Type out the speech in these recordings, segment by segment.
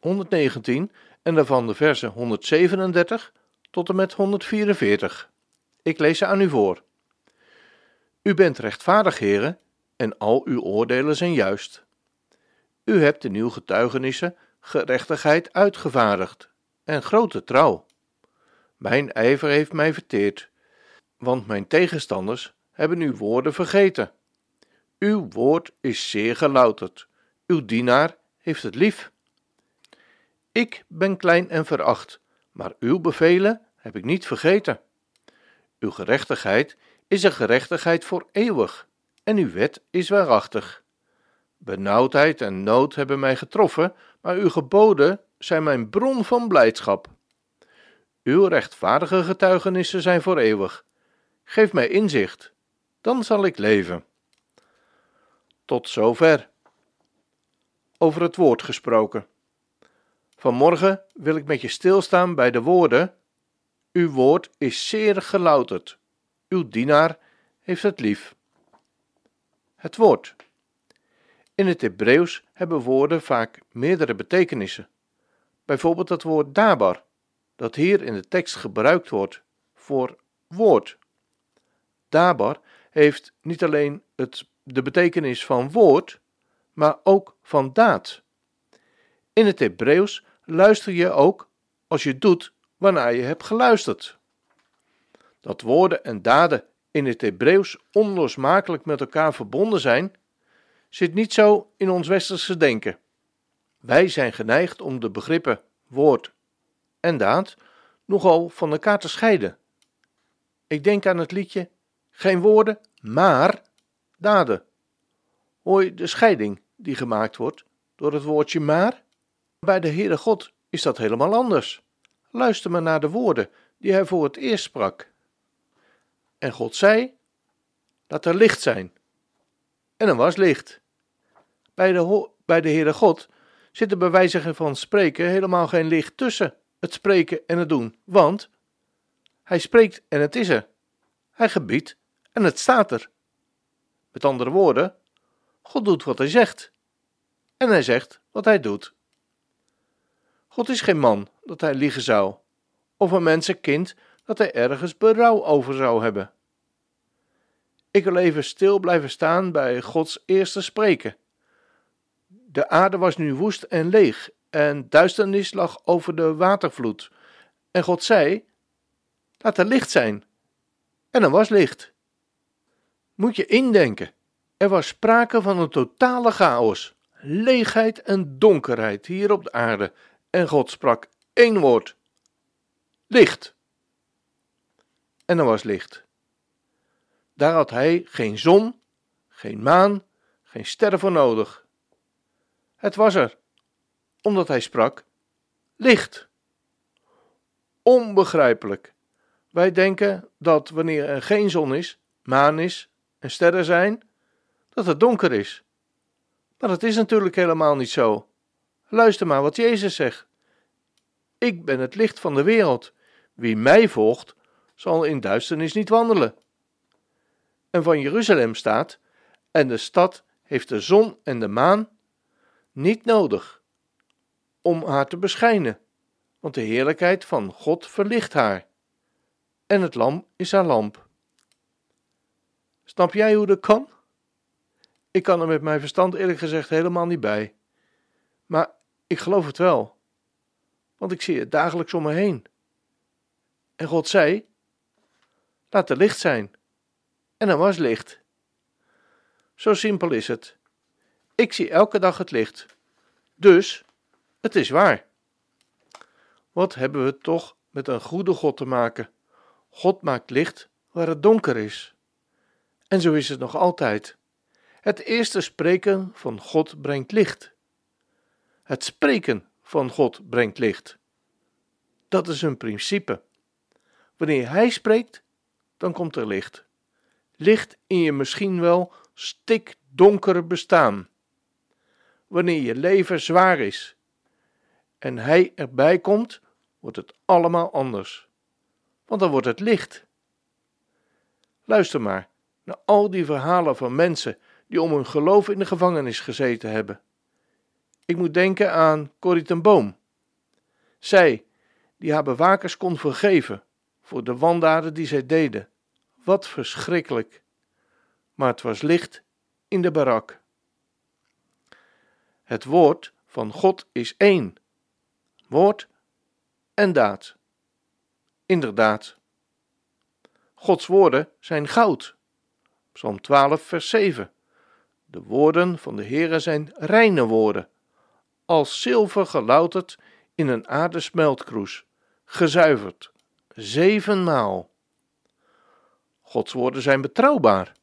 119 en daarvan de versen 137 tot en met 144. Ik lees ze aan u voor. U bent rechtvaardig, heren, en al uw oordelen zijn juist. U hebt de nieuw getuigenissen gerechtigheid uitgevaardigd en grote trouw. Mijn ijver heeft mij verteerd, want mijn tegenstanders hebben uw woorden vergeten. Uw woord is zeer gelouterd, uw dienaar heeft het lief. Ik ben klein en veracht, maar uw bevelen heb ik niet vergeten. Uw gerechtigheid is een gerechtigheid voor eeuwig, en uw wet is waarachtig. Benauwdheid en nood hebben mij getroffen, maar uw geboden zijn mijn bron van blijdschap. Uw rechtvaardige getuigenissen zijn voor eeuwig. Geef mij inzicht, dan zal ik leven. Tot zover. Over het woord gesproken. Vanmorgen wil ik met je stilstaan bij de woorden: Uw woord is zeer gelouterd. Uw dienaar heeft het lief. Het woord. In het Hebreeuws hebben woorden vaak meerdere betekenissen. Bijvoorbeeld het woord dabar, dat hier in de tekst gebruikt wordt voor woord. Dabar heeft niet alleen het, de betekenis van woord, maar ook van daad. In het Hebreeuws luister je ook als je doet waarnaar je hebt geluisterd. Dat woorden en daden in het Hebreeuws onlosmakelijk met elkaar verbonden zijn, zit niet zo in ons westerse denken. Wij zijn geneigd om de begrippen woord en daad nogal van elkaar te scheiden. Ik denk aan het liedje Geen woorden, maar daden. Hoor je de scheiding die gemaakt wordt door het woordje maar? Bij de Heere God is dat helemaal anders. Luister maar naar de woorden die hij voor het eerst sprak. En God zei: Laat er licht zijn. En er was licht. Bij de, bij de Heere God zit er bij van spreken helemaal geen licht tussen het spreken en het doen, want hij spreekt en het is er. Hij gebiedt en het staat er. Met andere woorden, God doet wat hij zegt. En hij zegt wat hij doet. God is geen man dat hij liegen zou, of een mensenkind dat hij ergens berouw over zou hebben. Ik wil even stil blijven staan bij Gods eerste spreken. De aarde was nu woest en leeg, en duisternis lag over de watervloed. En God zei: Laat er licht zijn. En er was licht. Moet je indenken, er was sprake van een totale chaos, leegheid en donkerheid hier op de aarde, en God sprak één woord: licht. En er was licht. Daar had hij geen zon, geen maan, geen sterren voor nodig. Het was er, omdat hij sprak: licht. Onbegrijpelijk. Wij denken dat wanneer er geen zon is, maan is en sterren zijn, dat het donker is. Maar dat is natuurlijk helemaal niet zo. Luister maar wat Jezus zegt. Ik ben het licht van de wereld. Wie mij volgt, zal in duisternis niet wandelen. En van Jeruzalem staat: En de stad heeft de zon en de maan niet nodig om haar te beschijnen, want de heerlijkheid van God verlicht haar. En het lam is haar lamp. Snap jij hoe dat kan? Ik kan er met mijn verstand eerlijk gezegd helemaal niet bij. Maar ik geloof het wel, want ik zie het dagelijks om me heen. En God zei: Laat er licht zijn. En er was licht. Zo simpel is het. Ik zie elke dag het licht. Dus, het is waar. Wat hebben we toch met een goede God te maken? God maakt licht waar het donker is. En zo is het nog altijd. Het eerste spreken van God brengt licht. Het spreken van God brengt licht. Dat is een principe. Wanneer Hij spreekt, dan komt er licht. Licht in je misschien wel stikdonkere bestaan. Wanneer je leven zwaar is en Hij erbij komt, wordt het allemaal anders. Want dan wordt het licht. Luister maar naar al die verhalen van mensen die om hun geloof in de gevangenis gezeten hebben. Ik moet denken aan Corrie ten Boom. Zij, die haar bewakers kon vergeven voor de wandaden die zij deden. Wat verschrikkelijk. Maar het was licht in de barak. Het woord van God is één. Woord en daad. Inderdaad. Gods woorden zijn goud. Psalm 12, vers 7. De woorden van de Heere zijn reine woorden, als zilver gelouterd in een aardesmeltkroes, gezuiverd, zevenmaal. Gods woorden zijn betrouwbaar.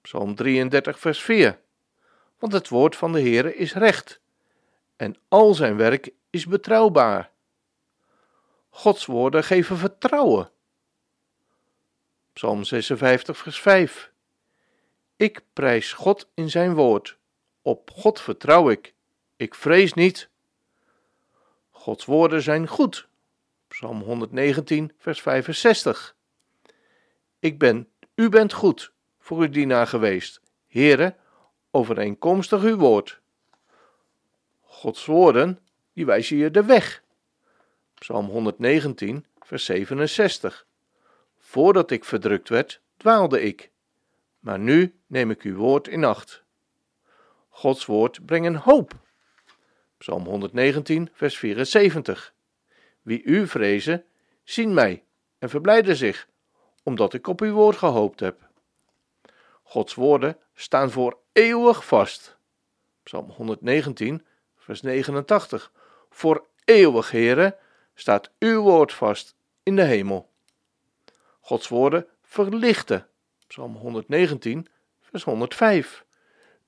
Psalm 33, vers 4. Want het woord van de Heere is recht, en al zijn werk is betrouwbaar. Gods woorden geven vertrouwen. Psalm 56, vers 5. Ik prijs God in zijn woord. Op God vertrouw ik. Ik vrees niet. Gods woorden zijn goed. Psalm 119, vers 65. Ik ben, u bent goed voor uw dienaar geweest, Heere, overeenkomstig uw woord. Gods woorden, die wijzen je de weg. Psalm 119, vers 67. Voordat ik verdrukt werd, dwaalde ik, maar nu neem ik uw woord in acht. Gods woord brengt hoop. Psalm 119, vers 74. Wie u vrezen, zien mij en verblijden zich, omdat ik op uw woord gehoopt heb. Gods woorden staan voor eeuwig vast. Psalm 119, vers 89. Voor eeuwig, Heere, staat uw woord vast in de hemel. Gods woorden verlichten. Psalm 119, vers 105.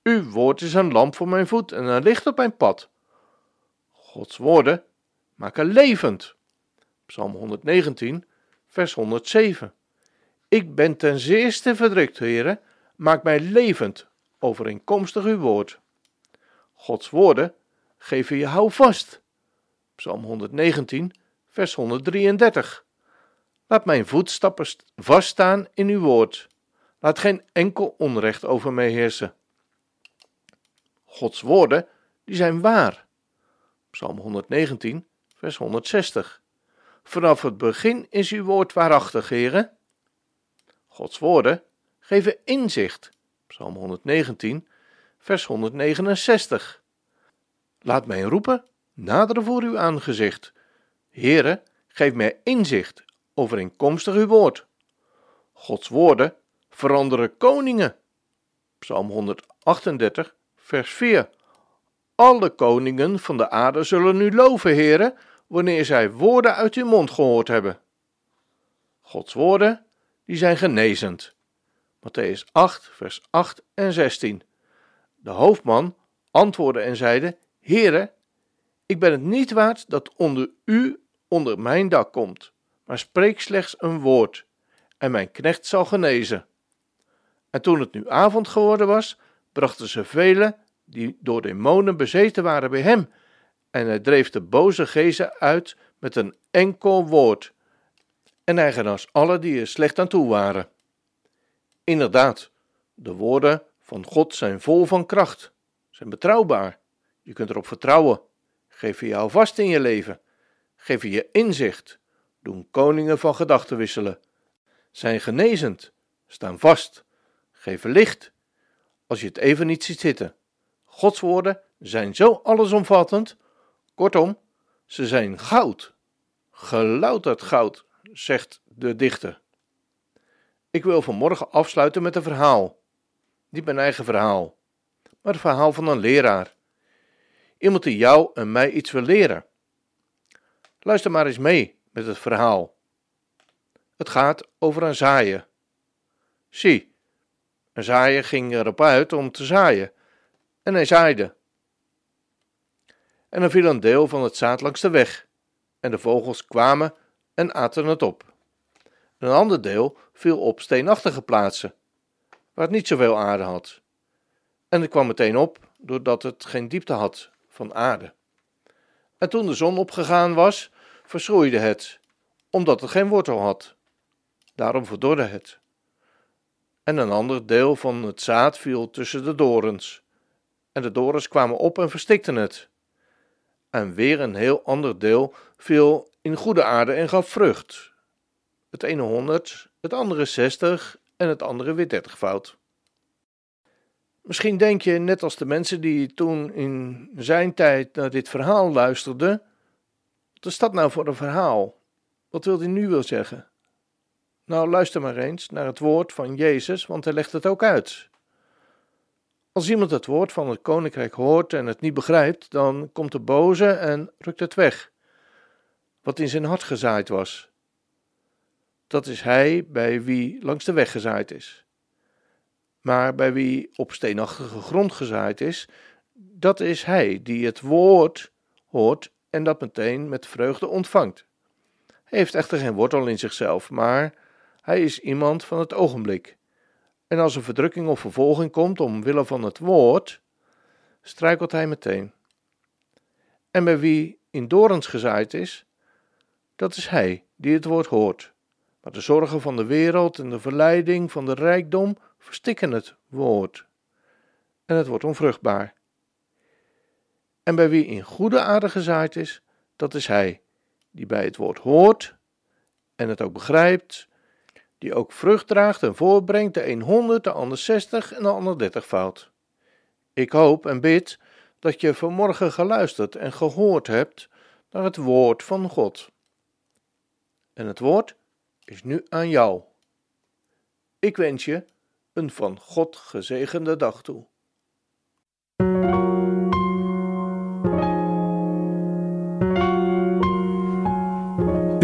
Uw woord is een lamp voor mijn voet en een licht op mijn pad. Gods woorden maken levend. Psalm 119, vers 107. Ik ben ten zeerste verdrukt, heren, maak mij levend, overeenkomstig uw woord. Gods woorden geven je houvast. Psalm 119, vers 133. Laat mijn voetstappen vaststaan in uw woord. Laat geen enkel onrecht over mij heersen. Gods woorden, die zijn waar. Psalm 119, vers 160. Vanaf het begin is uw woord waarachtig, heren. Gods woorden geven inzicht. Psalm 119, vers 169. Laat mij roepen, naderen voor uw aangezicht. Heere, geef mij inzicht, overeenkomstig uw woord. Gods woorden veranderen koningen. Psalm 138, vers 4. Alle koningen van de aarde zullen u loven, heren, wanneer zij woorden uit uw mond gehoord hebben. Gods woorden, die zijn genezend. Matthäus 8, vers 8 en 16. De hoofdman antwoordde en zeide: Heere, ik ben het niet waard dat onder u onder mijn dak komt, maar spreek slechts een woord, en mijn knecht zal genezen. En toen het nu avond geworden was, brachten ze velen die door demonen bezeten waren bij hem, en hij dreef de boze geesten uit met een enkel woord, en hij genas alle die er slecht aan toe waren. Inderdaad, de woorden van God zijn vol van kracht, zijn betrouwbaar. Je kunt erop vertrouwen. Geven jou vast in je leven. Geven je inzicht. Doen koningen van gedachten wisselen. Zijn genezend. Staan vast. Geven licht. Als je het even niet ziet zitten. Gods woorden zijn zo allesomvattend. Kortom, ze zijn goud. Gelouterd goud, zegt de dichter. Ik wil vanmorgen afsluiten met een verhaal. Niet mijn eigen verhaal, maar het verhaal van een leraar. Iemand die jou en mij iets wil leren. Luister maar eens mee met het verhaal. Het gaat over een zaaier. Zie, een zaaier ging erop uit om te zaaien en hij zaaide. En er viel een deel van het zaad langs de weg, en de vogels kwamen en aten het op. Een ander deel viel op steenachtige plaatsen, waar het niet zoveel aarde had. En het kwam meteen op, doordat het geen diepte had van aarde. En toen de zon opgegaan was, verschroeide het, omdat het geen wortel had. Daarom verdorde het. En een ander deel van het zaad viel tussen de dorens. En de dorens kwamen op en verstikten het. En weer een heel ander deel viel in goede aarde en gaf vrucht. Het ene honderd, het andere zestig en het andere weer dertigvoud. Misschien denk je, net als de mensen die toen in zijn tijd naar dit verhaal luisterden, wat is dat nou voor een verhaal? Wat wil hij nu wil zeggen? Nou, luister maar eens naar het woord van Jezus, want hij legt het ook uit. Als iemand het woord van het koninkrijk hoort en het niet begrijpt, dan komt de boze en rukt het weg, wat in zijn hart gezaaid was. Dat is hij bij wie langs de weg gezaaid is. Maar bij wie op steenachtige grond gezaaid is, dat is hij die het woord hoort en dat meteen met vreugde ontvangt. Hij heeft echter geen wortel in zichzelf, maar hij is iemand van het ogenblik. En als er verdrukking of vervolging komt omwille van het woord, struikelt hij meteen. En bij wie in dorens gezaaid is, dat is hij die het woord hoort. Maar de zorgen van de wereld en de verleiding van de rijkdom verstikken het woord. En het wordt onvruchtbaar. En bij wie in goede aarde gezaaid is, dat is hij die bij het woord hoort en het ook begrijpt, die ook vrucht draagt en voorbrengt, de een honderd, de ander zestig en de ander dertig fout. Ik hoop en bid dat je vanmorgen geluisterd en gehoord hebt naar het woord van God. En het woord is nu aan jou. Ik wens je een van God gezegende dag toe.